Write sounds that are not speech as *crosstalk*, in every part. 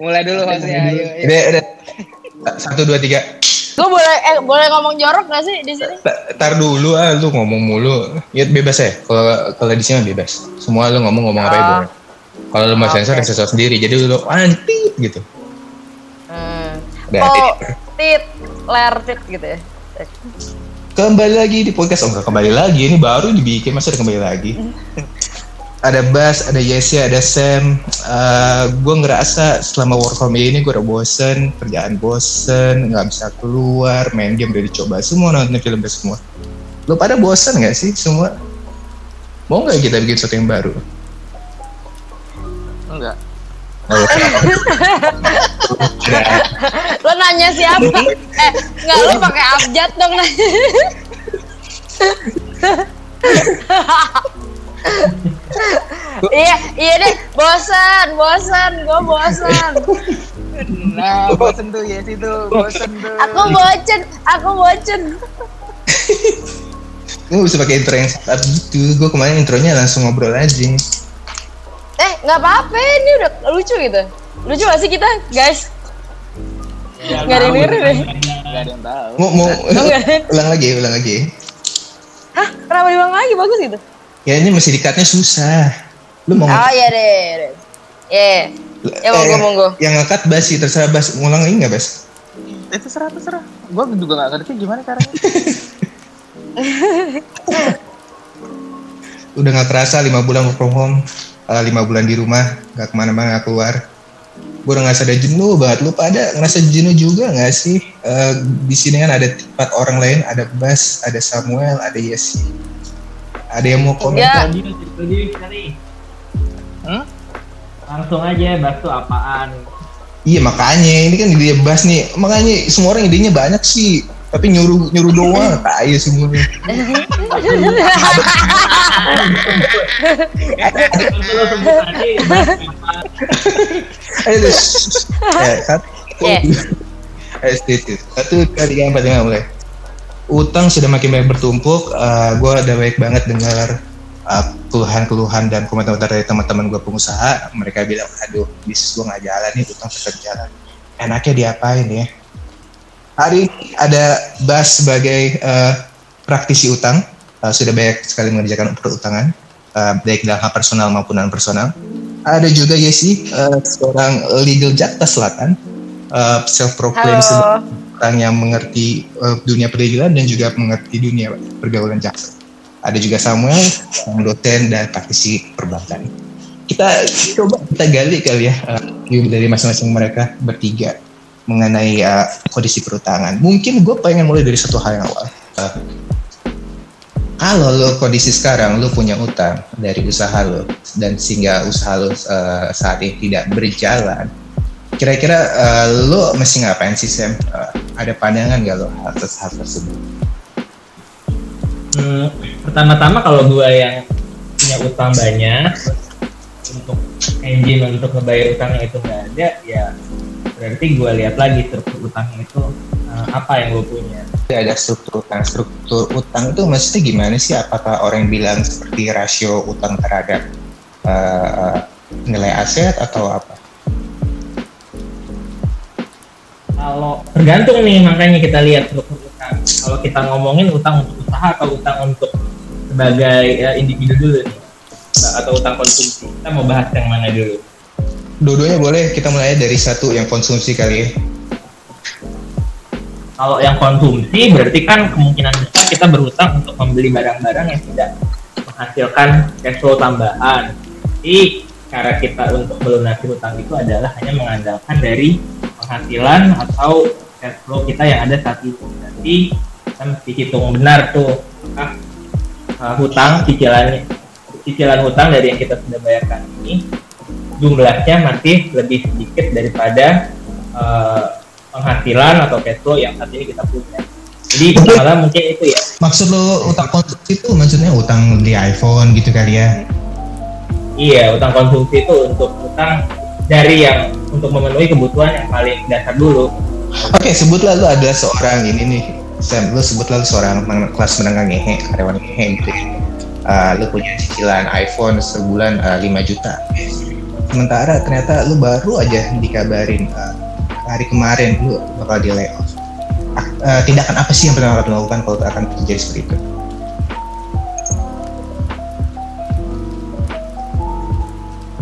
Mulai dulu hostnya. Ayo, ayo. Udah, udah. Satu, dua, tiga. Gue boleh eh, boleh ngomong jorok gak sih di sini? Ta- Tar dulu ah, lu ngomong mulu. Ya bebas ya. Kalau kalau di sini mah bebas. Semua lu ngomong ngomong apa ya Ah. boleh. Kalau lu mau sensor, ya sensor sendiri. Jadi lu anti gitu. Hmm. Oh, tit, ler tit gitu ya. Kembali lagi di podcast. Oh enggak kembali lagi. Ini baru dibikin. Masa udah kembali lagi? *laughs* ada Bas, ada Yesi, ada Sam. Eh gue ngerasa selama work from home ini gue udah bosen, kerjaan bosen, nggak bisa keluar, main game udah dicoba semua, nonton film udah semua. Lo pada bosen nggak sih semua? Mau nggak kita bikin sesuatu yang baru? Enggak. Oh, Lo *laughs* nanya siapa? eh, enggak lo pakai abjad dong nanya. *laughs* iya, iya deh, bosan, bosan, gue bosan. Nah, bosen tuh ya situ, bosen tuh. Aku bosen, aku bosen. Gue bisa pakai intro yang saat gitu. Gue kemarin intronya langsung ngobrol aja. Eh, nggak apa-apa, ini udah lucu gitu. Lucu gak sih kita, guys? Ya, Nggak ada yang denger deh. Enggak ada yang tahu. Mau mau *laughs* ulang lagi, ulang lagi. Hah, kenapa diulang lagi? Bagus gitu. Ya ini masih dikatnya susah. Lu mau Oh iya deh. deh. Iya. Ya monggo, Eh, monggo. Yang ngekat Bas sih, terserah Bas. Ngulang lagi nggak Bas? Eh, terserah, terserah. Gue juga gak ngerti gimana caranya. *laughs* Udah nggak kerasa lima bulan work from home, uh, lima bulan di rumah, nggak ke mana-mana, nggak keluar. Gue udah ngerasa ada jenuh banget. Lu pada ngerasa jenuh juga nggak sih? Eh, di sini kan ada empat orang lain, ada Bas, ada Samuel, ada Yesi. Ada yang mau komen? Ya. Setuju sekali. Hmm? Langsung aja bahas tuh apaan. Iya makanya ini kan ide Bas nih. Makanya semua orang idenya banyak sih. Tapi nyuruh nyuruh doang, *laughs* kaya semuanya. Bahas. Ayo deh. *laughs* Ya, satu. Iya. Ayo. Satu, dua, tiga, empat, lima, mulai. Utang sudah makin banyak bertumpuk. Uh, gue udah baik banget dengar uh, keluhan-keluhan dan komentar dari teman-teman gue pengusaha. Mereka bilang, aduh, bisnis gue nggak jalan nih, utang tetap jalan. Enaknya diapain ya? Hari ini ada Bas sebagai uh, praktisi utang. Uh, sudah banyak sekali mengerjakan perutangan, uh, baik dalam hal personal maupun non personal. Ada juga Yesi, uh, seorang legal Jakarta Selatan, uh, self proclaim Halo. sebagai orang yang mengerti uh, dunia peradilan dan juga mengerti dunia pergaulan jaksa. Ada juga Samuel, yang dosen dan praktisi perbankan. Kita coba kita gali kali ya uh, dari masing-masing mereka bertiga mengenai uh, kondisi perutangan. Mungkin gue pengen mulai dari satu hal yang awal. Uh, kalau lo kondisi sekarang lo punya utang dari usaha lo dan sehingga usaha lo uh, saat ini tidak berjalan, kira-kira uh, lo mesti ngapain sih Sam? Uh, ada pandangan gak lo atas hal tersebut? Hmm, pertama-tama kalau gua yang punya utang banyak untuk engine untuk ngebayar utangnya itu nggak ada ya berarti gua lihat lagi struktur utangnya itu eh, apa yang gue punya Ada struktur utang. Struktur utang itu maksudnya gimana sih? Apakah orang bilang seperti rasio utang terhadap uh, nilai aset atau apa? Kalau tergantung nih makanya kita lihat struktur utang kalau kita ngomongin utang untuk usaha atau utang untuk sebagai eh, individu dulu nih atau utang konsumsi kita mau bahas yang mana dulu Dua-duanya boleh. Kita mulai dari satu yang konsumsi kali ya. kalau yang konsumsi berarti kan kemungkinan besar kita berutang untuk membeli barang-barang yang tidak menghasilkan cash flow tambahan. Jadi cara kita untuk melunasi hutang itu adalah hanya mengandalkan dari penghasilan atau cash flow kita yang ada saat itu. Jadi kita mesti hitung benar tuh apakah uh, hutang cicilannya cicilan hutang dari yang kita sudah bayarkan ini jumlahnya masih lebih sedikit daripada uh, penghasilan atau cash flow yang saat ini kita punya. Jadi malah mungkin itu ya. Maksud lo utang konsumsi itu maksudnya utang di iPhone gitu kali ya? Iya, utang konsumsi itu untuk utang dari yang untuk memenuhi kebutuhan yang paling dasar dulu. Oke, sebutlah lo ada seorang ini nih, Sam, lo sebutlah lo seorang kelas menengah ngehe, karyawan ngehe gitu. Uh, lo punya cicilan iPhone sebulan uh, 5 juta. sementara ternyata lu baru aja dikabarin uh, hari kemarin lu bakal di layoff. Uh, tindakan apa sih yang pertama lo lakukan kalau akan terjadi seperti itu?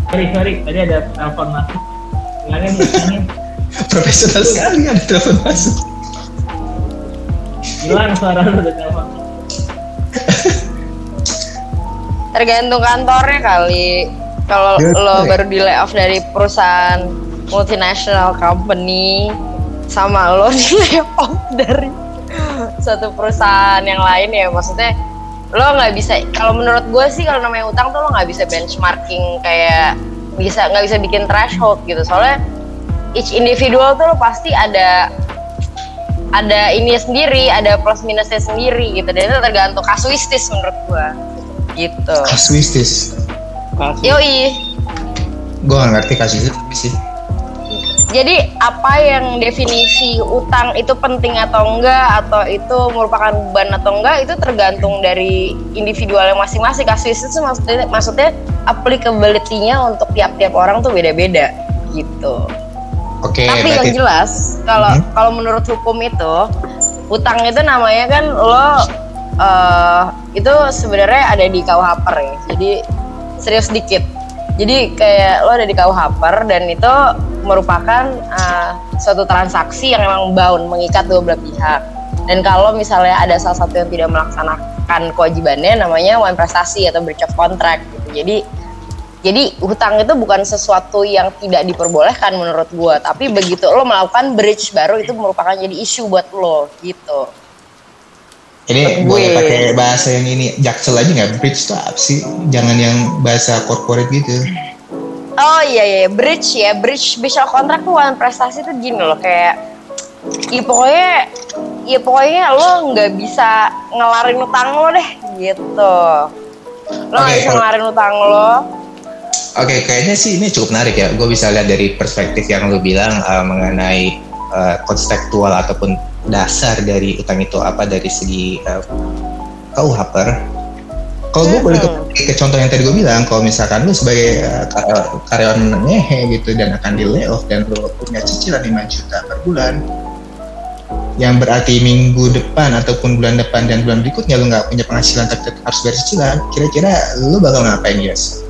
Sorry sorry tadi ada telepon masuk Silahkan nih. Profesional sekali ada telepon masuk. hilang suara lu udah telepon Tergantung kantornya kali. Kalau Ya, lo oke. baru di layoff dari perusahaan multinational company sama lo di *laughs* layoff dari suatu perusahaan yang lain ya maksudnya lo nggak bisa kalau menurut gue sih kalau namanya utang tuh lo nggak bisa benchmarking kayak bisa nggak bisa bikin threshold gitu. Soalnya each individual tuh lo pasti ada ada ini sendiri ada plus minusnya sendiri gitu. Dan itu tergantung kasuistis menurut gue. Gitu. Kasuistis. yoi. Gue gak ngerti kasus itu tapi sih. Jadi apa yang definisi utang itu penting atau enggak atau itu merupakan beban atau enggak itu tergantung dari individualnya masing-masing. Kasus itu maksudnya maksudnya applicability-nya untuk tiap-tiap orang tuh beda-beda gitu. Oke, Tapi yang jelas kalau Mhm. kalau menurut hukum itu utang itu namanya kan lo eh, itu sebenarnya ada di KUH per ya. Jadi serius dikit. Jadi kayak lo ada di KUH per dan itu merupakan eh, suatu transaksi yang memang bound mengikat dua belah pihak. Dan kalau misalnya ada salah satu yang tidak melaksanakan kewajibannya namanya wan prestasi atau breach of contract gitu. Jadi jadi hutang itu bukan sesuatu yang tidak diperbolehkan menurut gua, tapi begitu lo melakukan bridge baru itu merupakan jadi isu buat lo gitu. Ini gue. boleh pakai bahasa yang ini jaksel aja nggak? Bridge itu apa sih? Jangan yang bahasa corporate gitu. Oh iya iya bridge ya bridge of contract tuh one prestasi tuh gini loh kayak ya pokoknya ya pokoknya lo nggak bisa ngelarin utang lo deh gitu. Lo nggak Oke, bisa ngelarin utang lo. Oke, kayaknya sih ini cukup menarik ya. Gue bisa lihat dari perspektif yang lu bilang uh, mengenai uh, konseptual ataupun dasar dari utang itu apa dari segi uh, KUHPer. Kalau gue boleh ke, ke contoh yang tadi gue bilang, kalau misalkan lu sebagai uh, karya- karyawan ngehe gitu dan akan di layoff dan lu punya cicilan 5 juta per bulan, yang berarti minggu depan ataupun bulan depan dan bulan berikutnya lu nggak punya penghasilan tapi tetap harus bayar cicilan, kira-kira lu bakal ngapain guys?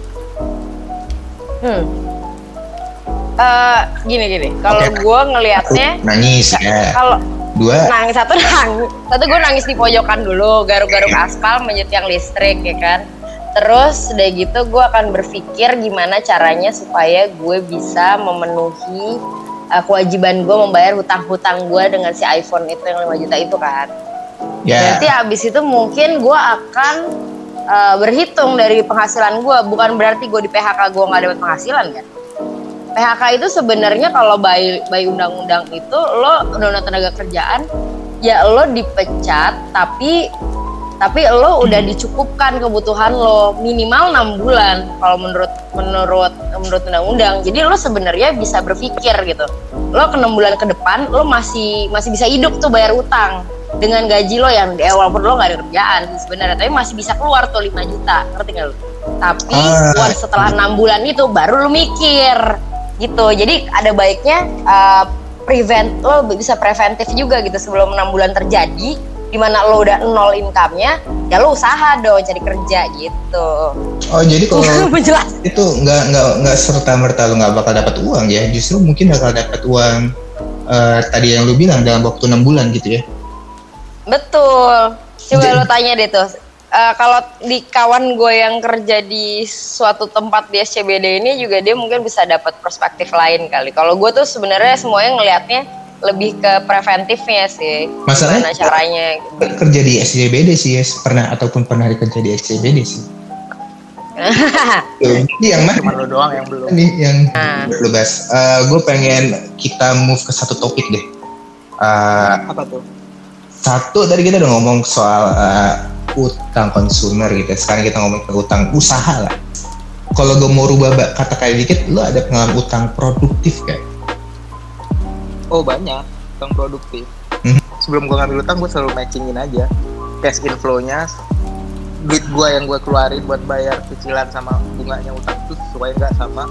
Hmm. Eh, gini gini, kalau Oke. gue ngelihatnya Nangis ya. kalau Dua, nangis satu nangis satu gue nangis di pojokan dulu garuk-garuk aspal menyetiang listrik ya kan terus udah gitu gue akan berpikir gimana caranya supaya gue bisa memenuhi uh, kewajiban gue membayar hutang-hutang gue dengan si iPhone itu yang 5 juta itu kan ya. Berarti abis itu mungkin gue akan uh, berhitung dari penghasilan gue. Bukan berarti gue di PHK gue nggak dapat penghasilan kan? PHK itu sebenarnya kalau by by undang-undang itu lo undang-undang tenaga kerjaan ya lo dipecat tapi tapi lo udah dicukupkan kebutuhan lo minimal enam bulan kalau menurut menurut menurut undang-undang. Jadi lo sebenarnya bisa berpikir gitu. Lo ke enam bulan ke depan lo masih masih bisa hidup tuh bayar utang dengan gaji lo yang ya walaupun lo nggak ada kerjaan sebenarnya tapi masih bisa keluar tuh 5 juta. Ngerti nggak lo? Tapi Ah. setelah enam bulan itu baru lo mikir gitu. Jadi ada baiknya uh, prevent lo bisa preventif juga gitu sebelum enam bulan terjadi di mana lo udah nol income-nya ya lo usaha dong cari kerja gitu. Oh jadi kalau *laughs* itu nggak nggak nggak serta merta lu nggak bakal dapat uang ya, justru mungkin bakal dapat uang eh, tadi yang lu bilang dalam waktu enam bulan gitu ya. betul. Coba Jadi- lo tanya deh tuh eh, kalau di kawan gue yang kerja di suatu tempat di SCBD ini juga dia mungkin bisa dapat perspektif lain kali kalau gue tuh sebenarnya semuanya ngelihatnya lebih ke preventifnya sih Masalahnya gimana caranya gitu. kerja di SCBD sih ya, pernah ataupun pernah kerja di SCBD sih. *laughs* Ini yang mana Cuma lo doang yang belum. nih yang Nah. lu bahas? gue pengen kita move ke satu topik deh. Eh, Apa tuh? satu tadi kita udah ngomong soal eh, utang konsumer gitu. Sekarang kita ngomong ke utang usaha lah. Kalau gue mau rubah ba- kata kayak dikit, lu ada pengalaman utang produktif kayak? Oh banyak. Utang produktif. Mhm. Sebelum gua ngambil utang, gua selalu matchingin aja cash inflow-nya duit gua yang gua keluarin buat bayar cicilan sama bunganya utang itu sesuai nggak sama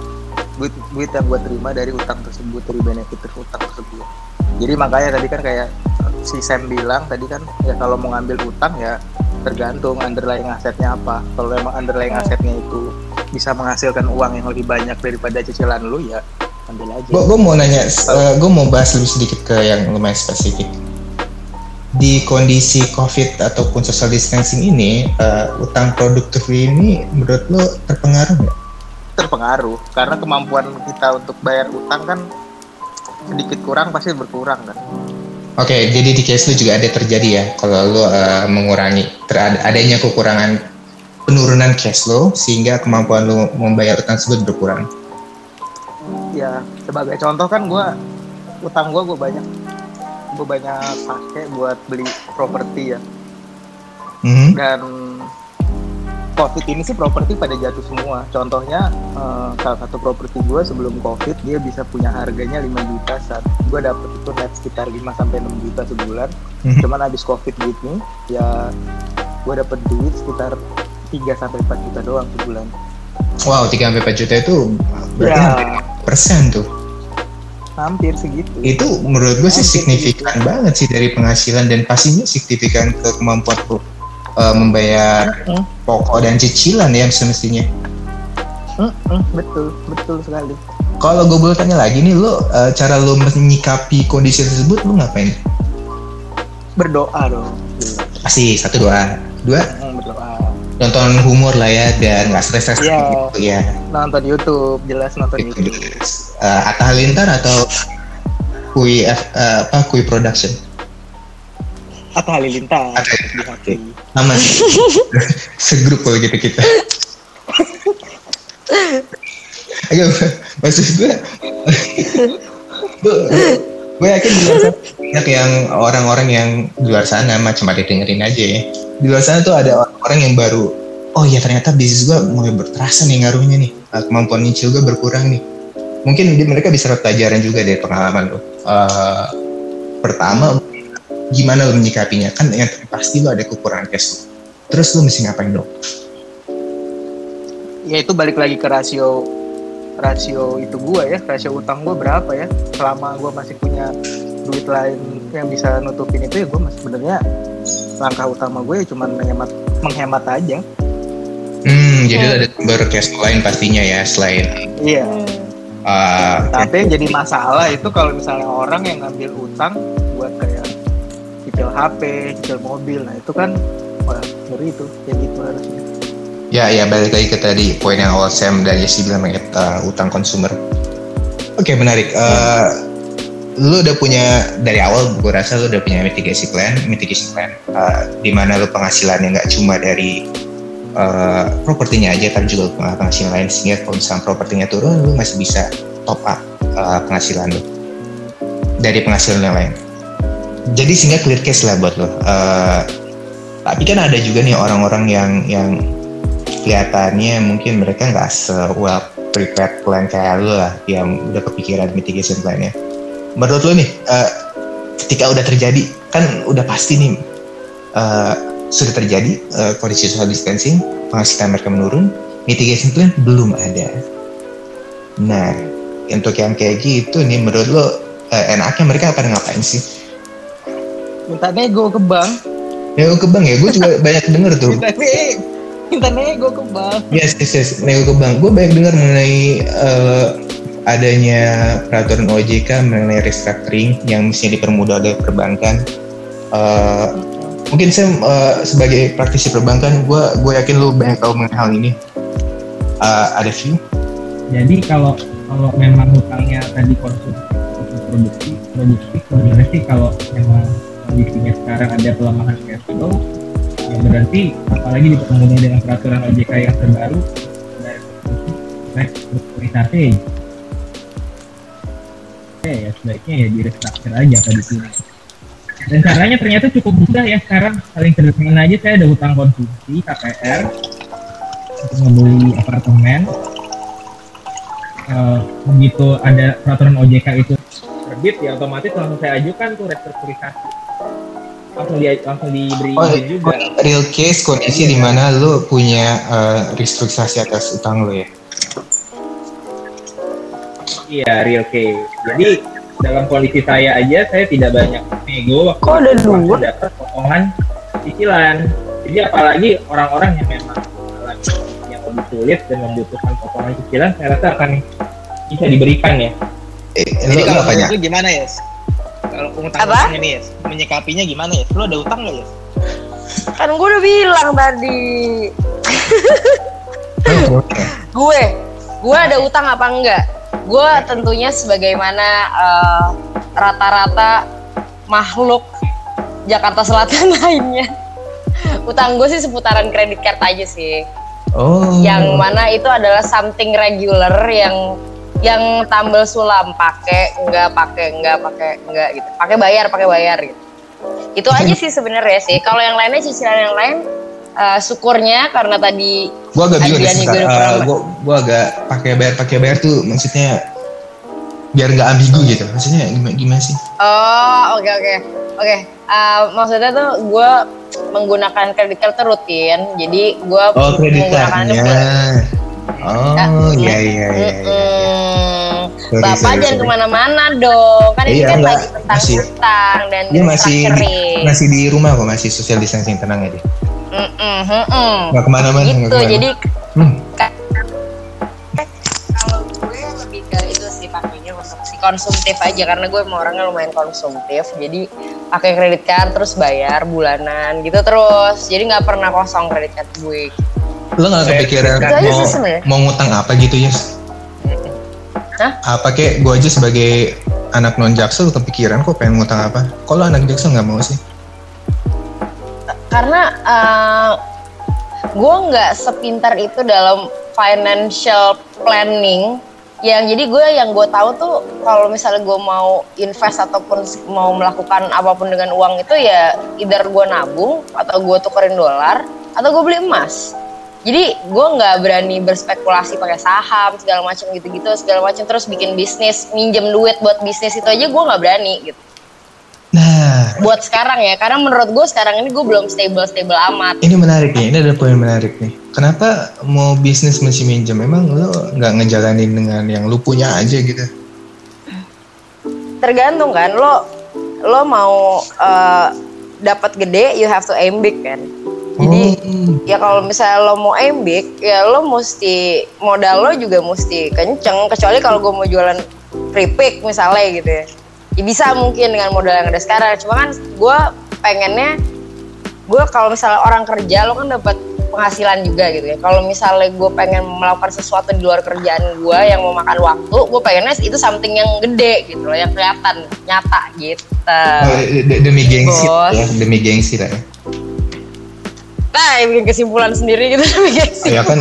duit duit yang gue terima dari utang tersebut dari benefit dari utang tersebut jadi makanya tadi kan kayak si Sam bilang tadi kan ya kalau mau ngambil utang ya tergantung underlying asetnya apa. Kalau memang underlying asetnya itu bisa menghasilkan uang yang lebih banyak daripada cicilan lu ya ambil aja. Gue mau nanya, gue mau bahas lebih sedikit ke yang lumayan spesifik. Di kondisi COVID ataupun social distancing ini, eh, utang produktif ini menurut lo terpengaruh nggak? terpengaruh karena kemampuan kita untuk bayar utang kan sedikit kurang pasti berkurang kan Oke, jadi di case lu juga ada terjadi ya, kalau lu eh, mengurangi terad- adanya kekurangan penurunan cash flow sehingga kemampuan lu membayar utang tersebut berkurang. ya sebagai contoh kan gue utang gue gue banyak gue banyak pakai buat beli properti ya Mhm. dan covid ini sih properti pada jatuh semua. Contohnya eh, salah satu properti gue sebelum covid dia bisa punya harganya 5 juta saat gue dapet itu net sekitar 5 sampai 6 juta sebulan. Mhm. cuman habis covid gini ya gue dapet duit sekitar 3 sampai 4 juta doang sebulan. Wow, 3 sampai 4 juta itu berarti ya. persen tuh. hampir segitu. Itu menurut gue sih Hampir signifikan banget sih dari penghasilan dan pastinya signifikan ke kemampuan lu eh, membayar Mm, pokok dan cicilan ya semestinya. mm, mm, betul betul sekali Kalau gue boleh tanya lagi nih, lo eh, cara lo menyikapi kondisi tersebut lo ngapain? berdoa dong Pasti satu doa, dua Mm, berdoa nonton humor lah ya dan nggak stres-stres Iya. gitu ya. nonton YouTube jelas nonton Gitu. YouTube Eh, Atta Halilintar atau Kui F- eh, apa Kui Production? Atau Halilintar di hati Aman. *laughs* Segrup kalau gitu kita. Ayo, maksud gue, gue, yakin di luar sana banyak yang orang-orang yang di luar sana macam ada dengerin aja ya. Di luar sana tuh ada orang-orang yang baru, oh ya ternyata bisnis gue mulai berterasa nih ngaruhnya nih, Eh, kemampuan nyicil gue berkurang nih. Mungkin mereka bisa dapat pelajaran juga dari pengalaman lo. Eh, pertama, gimana lo menyikapinya? Kan yang pasti lo ada kekurangan cash flow. Terus lo mesti ngapain dong? ya itu balik lagi ke rasio rasio itu gua ya rasio utang gua berapa ya selama gua masih punya duit lain yang bisa nutupin itu ya gua masih sebenarnya langkah utama gue ya cuma menghemat menghemat aja Hmm, jadi lo ada sumber cash flow lain pastinya ya selain iya uh, tapi yang jadi masalah itu kalau misalnya orang yang ngambil utang cicil HP cicil mobil nah itu kan wah ngeri itu kayak gitu harusnya ya ya balik lagi ke tadi poin yang awal Sam dan Yesi bilang mengenai uh, utang konsumer. Oke menarik. Uh, lu udah punya dari awal gue rasa lu udah punya mitigasi plan, mitigation plan uh, di mana lu penghasilannya nggak cuma dari uh, propertinya aja tapi juga penghasilan lain sehingga kalau misalnya propertinya turun lu masih bisa top up uh, penghasilan lu dari penghasilan yang lain. Jadi sehingga clear case lah buat lo. Uh, tapi kan ada juga nih orang-orang yang yang kelihatannya mungkin mereka nggak se well prepared plan kayak lu lah yang udah kepikiran mitigation plan-nya. Menurut lu nih, eh, ketika udah terjadi kan udah pasti nih eh, sudah terjadi eh, kondisi social distancing, penghasilan mereka menurun, mitigation plan belum ada. Nah, untuk yang kayak gitu nih menurut lo eh, enaknya mereka pada ngapain sih? Minta nego ke bank Ya ke bank ya, gue juga *laughs* banyak denger tuh. minta nego minta nego ke bank Yes, yes, yes. Nego ke bank. Gue banyak dengar mengenai eh, adanya peraturan OJK mengenai restructuring yang mestinya dipermudah oleh perbankan. Eh, mungkin saya eh, sebagai praktisi perbankan, gue gue yakin lu banyak tahu mengenai hal ini. Eh, ada view? Jadi kalau kalau memang hutangnya tadi konsumsi produksi produktif sebenarnya sih kalau memang kondisinya sekarang ada pelemahan cash flow ya berarti apalagi dipermudah dengan peraturan OJK yang terbaru restrukturisasi Oke ya sebaiknya ya di restructure aja tadi sini dan caranya ternyata cukup mudah ya sekarang. Paling sederhana aja saya ada hutang konsumsi KPR untuk membeli apartemen. Eh, begitu ada peraturan OJK itu terbit ya otomatis langsung saya ajukan tuh restrukturisasi langsung di langsung diberi Oh, juga real case kondisi di mana lu punya eh, restrukturisasi atas utang lu ya? Iya, real case. Jadi dalam kondisi saya aja saya tidak banyak nego waktu Kok ada langsung dapat potongan cicilan. Jadi apalagi orang-orang yang memang yang lebih sulit dan membutuhkan potongan cicilan, saya rasa akan bisa diberikan ya. Eh, Jadi lo, lo kalau lu gimana ya? Kalau utang Apa? utang ini ya, menyikapinya gimana ya? Lu ada utang nggak ya? Kan gue udah bilang tadi. *laughs* Gue gue ada utang apa enggak gue tentunya sebagaimana eh, rata-rata makhluk Jakarta Selatan *laughs* lainnya utang gue sih seputaran kredit card aja sih Oh. yang mana itu adalah something regular yang yang tambal sulam pakai enggak pakai enggak pakai enggak gitu pakai bayar pakai bayar gitu itu aja sih sebenarnya sih kalau yang lainnya cicilan yang lain eh, syukurnya karena tadi Gua agak bingung udah Eh, pernah- gua, gua agak pakai bayar pakai bayar tuh maksudnya biar nggak ambigu gitu. Maksudnya gimana, gimana sih? Oh, oke oke. Oke, eh, maksudnya tuh gue menggunakan kredit card rutin. Jadi gue Oh cardnya. Oh iya iya iya. iya. Sorry, Bapak sorry, jangan ke mana-mana dong. Kan ini Iya, kan enggak. lagi tentang Masih- hutang dan Dia masih restructuring. masih di rumah kok masih social distancing tenang aja. Mm-mm, mm-mm. Nggak ke mana-mana. nggak Gitu, ke mana. jadi Hmm. kalau gue lebih ke itu sih pakainya konsumtif aja karena gue emang orangnya lumayan konsumtif jadi pakai kredit card terus bayar bulanan gitu terus jadi nggak pernah kosong kredit card gue Lo nggak kepikiran mau sebenarnya. mau ngutang apa gitu ya? Hah? Apa kek gue aja sebagai anak non jaksel kepikiran kok pengen ngutang apa? Kalau anak jaksel nggak mau sih? karena eh, gue nggak sepintar itu dalam financial planning yang jadi gue yang gue tahu tuh kalau misalnya gue mau invest ataupun mau melakukan apa pun dengan uang itu ya either gue nabung atau gue tukerin dolar atau gue beli emas jadi gue nggak berani berspekulasi pakai saham segala macam gitu-gitu segala macam terus bikin bisnis minjem duit buat bisnis itu aja gue nggak berani gitu Nah, buat sekarang ya karena menurut gue sekarang ini gue belum stable stable amat ini menarik nih. Ini ada poin menarik nih. Kenapa mau bisnis mesti minjem? Emang lo nggak ngejalanin dengan yang lu punya aja gitu? tergantung kan lo lo mau eh, dapat gede you have to aim big kan jadi Oh, ya kalau misalnya lo mau aim big ya lo mesti modal lo juga mesti kenceng. Kecuali kalau gue mau jualan keripik misalnya gitu ya. Ya bisa mungkin dengan modal yang ada sekarang. Cuma kan gue pengennya gue kalau misalnya orang kerja lo kan dapat penghasilan juga gitu ya. Kalau misalnya gue pengen melakukan sesuatu di luar kerjaan gue yang mau makan waktu gue pengennya itu something yang gede gitu loh yang kelihatan nyata gitu. Oh, de- demi gengsi Bos. ya, demi gengsi lah ya. Yang bikin kesimpulan sendiri gitu Ya kan,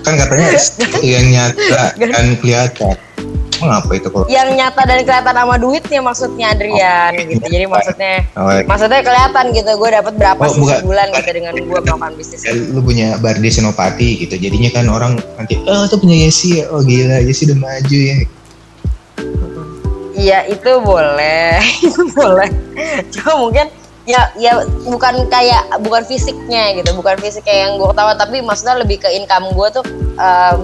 kan katanya *laughs* yang nyata dan kelihatan. Apa itu kok? yang nyata dan kelihatan sama duitnya maksudnya Adrian gitu jadi maksudnya Oh, ya. maksudnya kelihatan gitu gue dapat berapa Oh, sih bukan. sebulan gitu dengan gue melakukan bisnis Ya, lu punya Bardi Senopati gitu jadinya kan orang nanti oh itu punya Yesi ya oh gila Yesi udah maju ya Iya itu boleh, *laughs* itu boleh. Cuma mungkin ya ya bukan kayak bukan fisiknya gitu, bukan fisiknya yang gue ketawa, tapi maksudnya lebih ke income gue tuh em,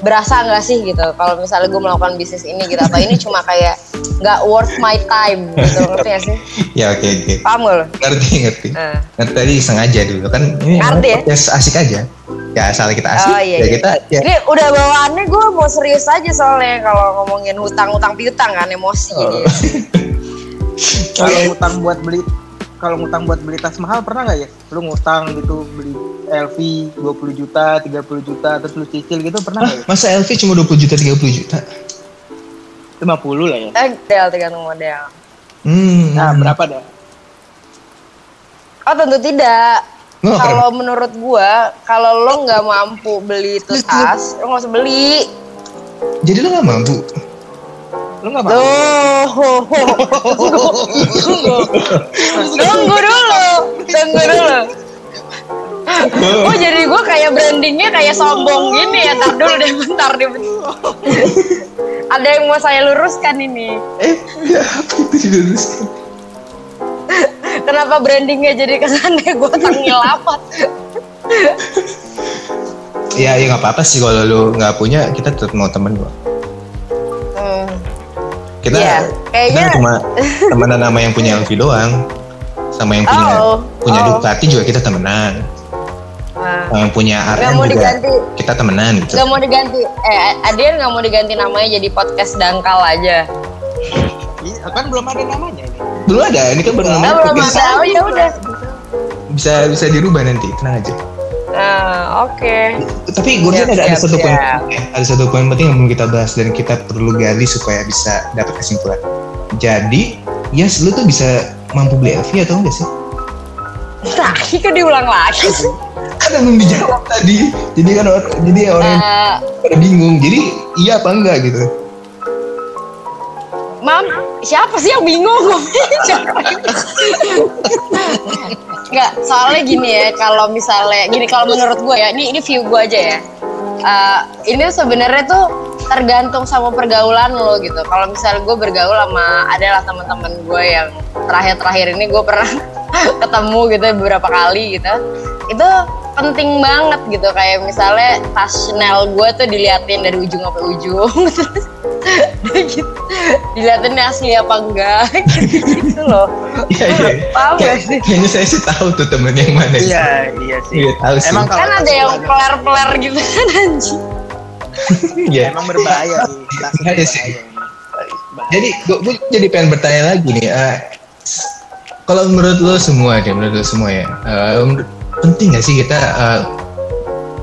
berasa nggak sih gitu. Kalau misalnya gue melakukan bisnis ini gitu, atau ini cuma kayak nggak worth my time gitu, ngerti gak sih? ya oke oke Paham gak lo? ngerti ngerti Eh. ngerti tadi sengaja dulu kan ini Ngerti ya? podcast asik aja ya asal kita asik Oh, iya, ya iya. kita ya Ini udah bawaannya gue mau serius aja soalnya kalau ngomongin hutang-hutang piutang kan emosi Oh. jadi. Kalau ngutang buat beli kalau ngutang buat beli tas mahal pernah nggak ya? Lu ngutang gitu beli LV 20 juta, 30 juta, terus lu cicil gitu pernah nggak ya? masa LV cuma 20 juta 30 juta 50 lah ya. Eh, Model tergantung model. hmm Nah, berapa dah? Oh tentu tidak. Nggak Kalau menurut gua, kalau lo nggak mampu beli itu tas, lo nggak usah beli. jadi lu nggak mampu Lu nggak mau? Loh, tunggu dulu, tunggu dulu. Oh jadi gua kayak brandingnya kayak sombong gini ya. Tar dulu deh, bentar deh. bentar. Ada yang mau saya luruskan ini. eh ya apa itu diluruskan Kenapa brandingnya jadi kesannya gua tangil amat? ya ya nggak apa-apa sih kalau lu nggak punya kita tetap mau temen gua Hmm. Kita Iya, kayaknya- kita cuma temenan sama yang punya LV doang. Sama yang punya Oh, punya oh. Ducati juga kita temenan. Nah, Sama yang punya RM mau juga diganti, kita temenan gitu. nggak mau diganti. Eh, Adian nggak mau diganti namanya jadi podcast dangkal aja. Iya, kan belum ada namanya ini. Belum ada, ini kan baru Nah, namanya belum podcast. ada. Oh ya udah. Bisa bisa dirubah nanti, tenang aja. Nah, oke. Tapi gue ada, ada satu poin ya. ada satu poin penting yang belum kita bahas dan kita perlu gali supaya bisa dapat kesimpulan. Jadi, yes, lu tuh bisa mampu beli LV atau enggak sih? Tadi kan diulang lagi. Kan belum dijawab tadi. Jadi kan jadi orang Eh, pada bingung. Jadi iya apa enggak gitu? Siapa sih yang bingung? Siapa? Enggak, soalnya gini ya, kalau misalnya gini kalau menurut gue ya, ini ini view gue aja ya. Eh, ini sebenarnya tuh tergantung sama pergaulan lo gitu. Kalau misalnya gue bergaul sama adalah teman-teman gue yang terakhir-terakhir ini gue pernah *laughs* ketemu gitu beberapa kali gitu. Itu penting banget gitu kayak misalnya tas Chanel gue tuh diliatin dari ujung sampai ujung terus *laughs* gitu diliatin asli apa enggak *laughs* gitu loh Iya iya. paham gak sih Kayaknya saya sih tahu tuh temen yang mana. Iya, iya sih. Iya tahu sih. Emang kalau kan ada yang gua peler-peler gitu kan anjing *laughs* Iya. emang berbahaya Berbahaya sih. Jadi gue jadi pengen bertanya lagi nih. eh, s- kalau menurut lo semua deh, menurut lo semua ya, eh, menurut- penting gak sih kita eh,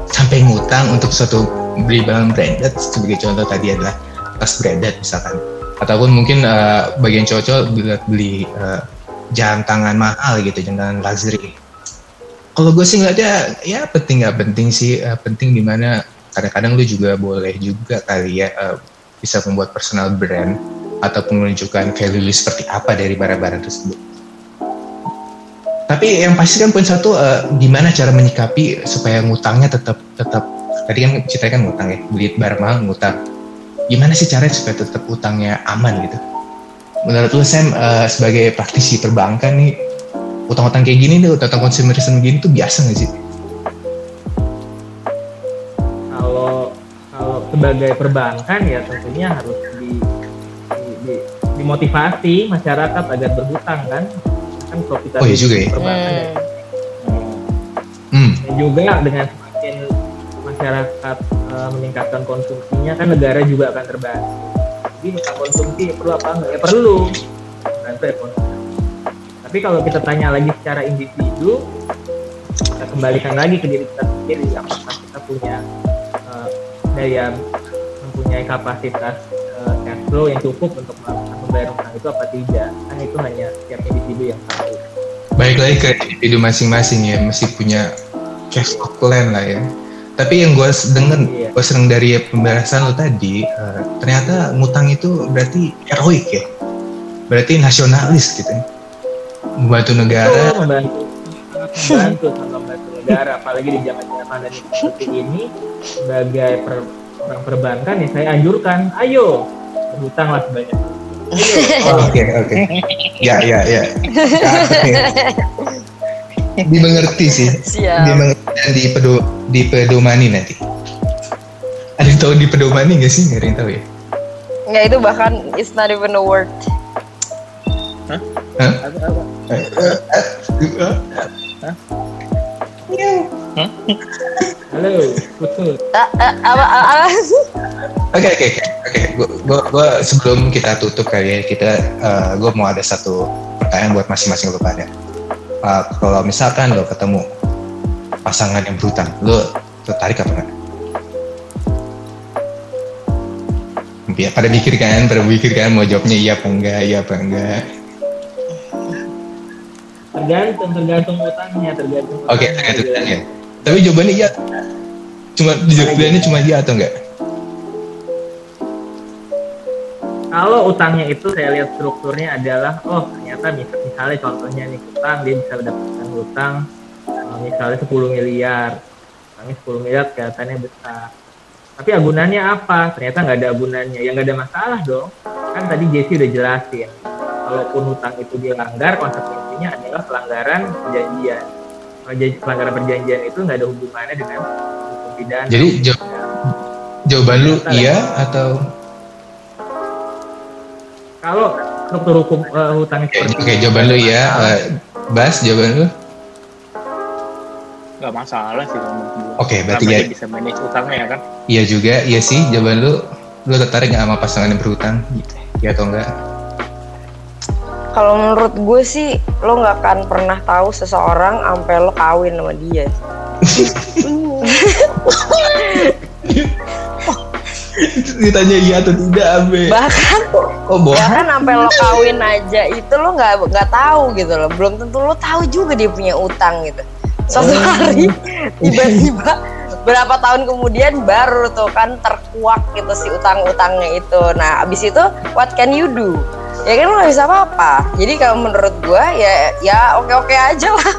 sampai ngutang untuk suatu beli barang branded sebagai contoh tadi adalah tas branded misalkan, ataupun mungkin eh, bagian cowok-cowok beli, beli eh, jam tangan mahal gitu, jam tangan luxury. Kalau gue sih ngeliatnya ya penting nggak penting sih, eh, penting di mana kadang-kadang lu juga boleh juga kali ya eh, bisa membuat personal brand ataupun menunjukkan value lu seperti apa dari barang-barang tersebut. Tapi yang pasti kan poin satu, eh, gimana cara menyikapi supaya ngutangnya tetap tetap tadi kan ceritanya kan ngutang ya, beli barang mahal ngutang. Gimana sih caranya supaya tetap utangnya aman gitu? Menurut lu Sam eh, sebagai praktisi perbankan nih, utang-utang kayak gini nih, utang konsumerisme gini tuh biasa nggak sih? kalau kalau sebagai perbankan ya tentunya harus di, di, di- dimotivasi masyarakat agar berhutang kan kan profitabilitas Oh, iya juga ya. perbankan ya. Hmm. Hmm, Dan juga dengan semakin masyarakat eh, meningkatkan konsumsinya kan negara juga akan terbantu. Jadi hutang konsumsi perlu apa enggak? Ya perlu. Bantu ekonomi. Tapi kalau kita tanya lagi secara individu, kita kembalikan lagi ke diri kita sendiri. Apakah kita punya eh, daya mempunyai kapasitas eh, cash flow yang cukup untuk melakukan membayar utang itu apa tidak? Kan itu hanya setiap individu yang tahu. Baik lagi ke individu masing-masing ya, mesti punya cash flow plan lah ya. Tapi yang gue denger, Iya. gue sering dari pembahasan lo tadi, eh, ternyata ngutang itu berarti heroik ya, berarti nasionalis gitu, ya. membantu negara. Itu membantu membantu membantu negara apalagi di zaman zaman pandemi seperti ini sebagai per- orang perbankan ya saya anjurkan ayo berhutanglah sebanyak Oh, Oke oke, ya ya ya, *laughs* dimengerti sih, siap dimengerti dan dipedo, dipedomani nanti. Ada yang tahu dipedomani nggak sih? Nggak ada yang tahu ya? nggak itu bahkan it's not even a word Hah? Apa- apa? Halo putus Ah, ah, apa. Oke oke oke oke. Gua, gua, gua sebelum kita tutup kali ya kita, eh, gua mau ada satu pertanyaan buat masing-masing lo pada. Eh, kalau misalkan lo ketemu pasangan yang berhutang, lo tertarik apa enggak? Ya, pada mikir kan, pada mikir kan mau jawabnya iya apa enggak, iya apa enggak. tergantung tergantung utangnya tergantung Oke, utangnya. tergantung utangnya. Tapi jawabannya iya. Cuma jawabannya cuma iya atau enggak? kalau utangnya itu saya lihat strukturnya adalah oh ternyata mis- misalnya contohnya nih utang dia bisa mendapatkan utang eh, misalnya 10 miliar. Utangnya 10 miliar kelihatannya besar. Tapi agunannya apa? Ternyata nggak ada agunannya. Ya nggak ada masalah dong. Kan tadi Jesse udah jelasin. Kalaupun hutang itu dilanggar konsekuensinya adalah pelanggaran perjanjian. Kalau jadi pelanggaran perjanjian itu nggak ada hubungannya dengan pidana Jadi jaw- jawaban lu iya atau kalau struktur hukum eh, hutang Oke, oke, jawaban lu ya. Eh, Bas, jawaban lu. nggak masalah sih gua. Oke, berarti Selama ya. dia bisa manage utangnya ya kan Iya juga, iya sih. Jawaban lu, lu tertarik nggak sama pasangan yang berhutang? Ya atau enggak? Kalau menurut gue sih lo nggak akan pernah tahu seseorang sampai lo kawin sama dia. *laughs* *laughs* Ditanya iya atau tidak, Abe. Bahkan Oh, bohong. bahkan sampai lo kawin aja itu lo nggak nggak tahu gitu loh. Belum tentu lo tahu juga dia punya utang gitu. Suatu hari tiba-tiba berapa tahun kemudian baru tuh kan terkuak gitu si utang-utangnya itu. Nah abis itu what can you do? Ya kan lo nggak bisa apa-apa. Jadi kalau menurut gua ya ya oke-oke aja lah.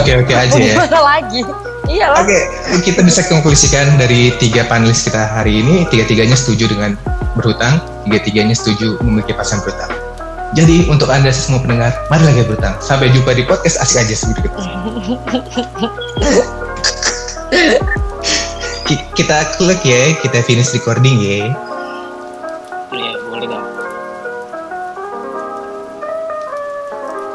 Oke, oke aja ya. *laughs* lagi? Iya. Oke, kita bisa konklusikan dari tiga panelis kita hari ini, tiga-tiganya setuju dengan berhutang, tiga-tiganya setuju memiliki pasangan berhutang. Jadi untuk anda semua pendengar, mari lagi berhutang. Sampai jumpa di podcast asik aja. *laughs* Ki- kita klik ya, kita finish recording ya.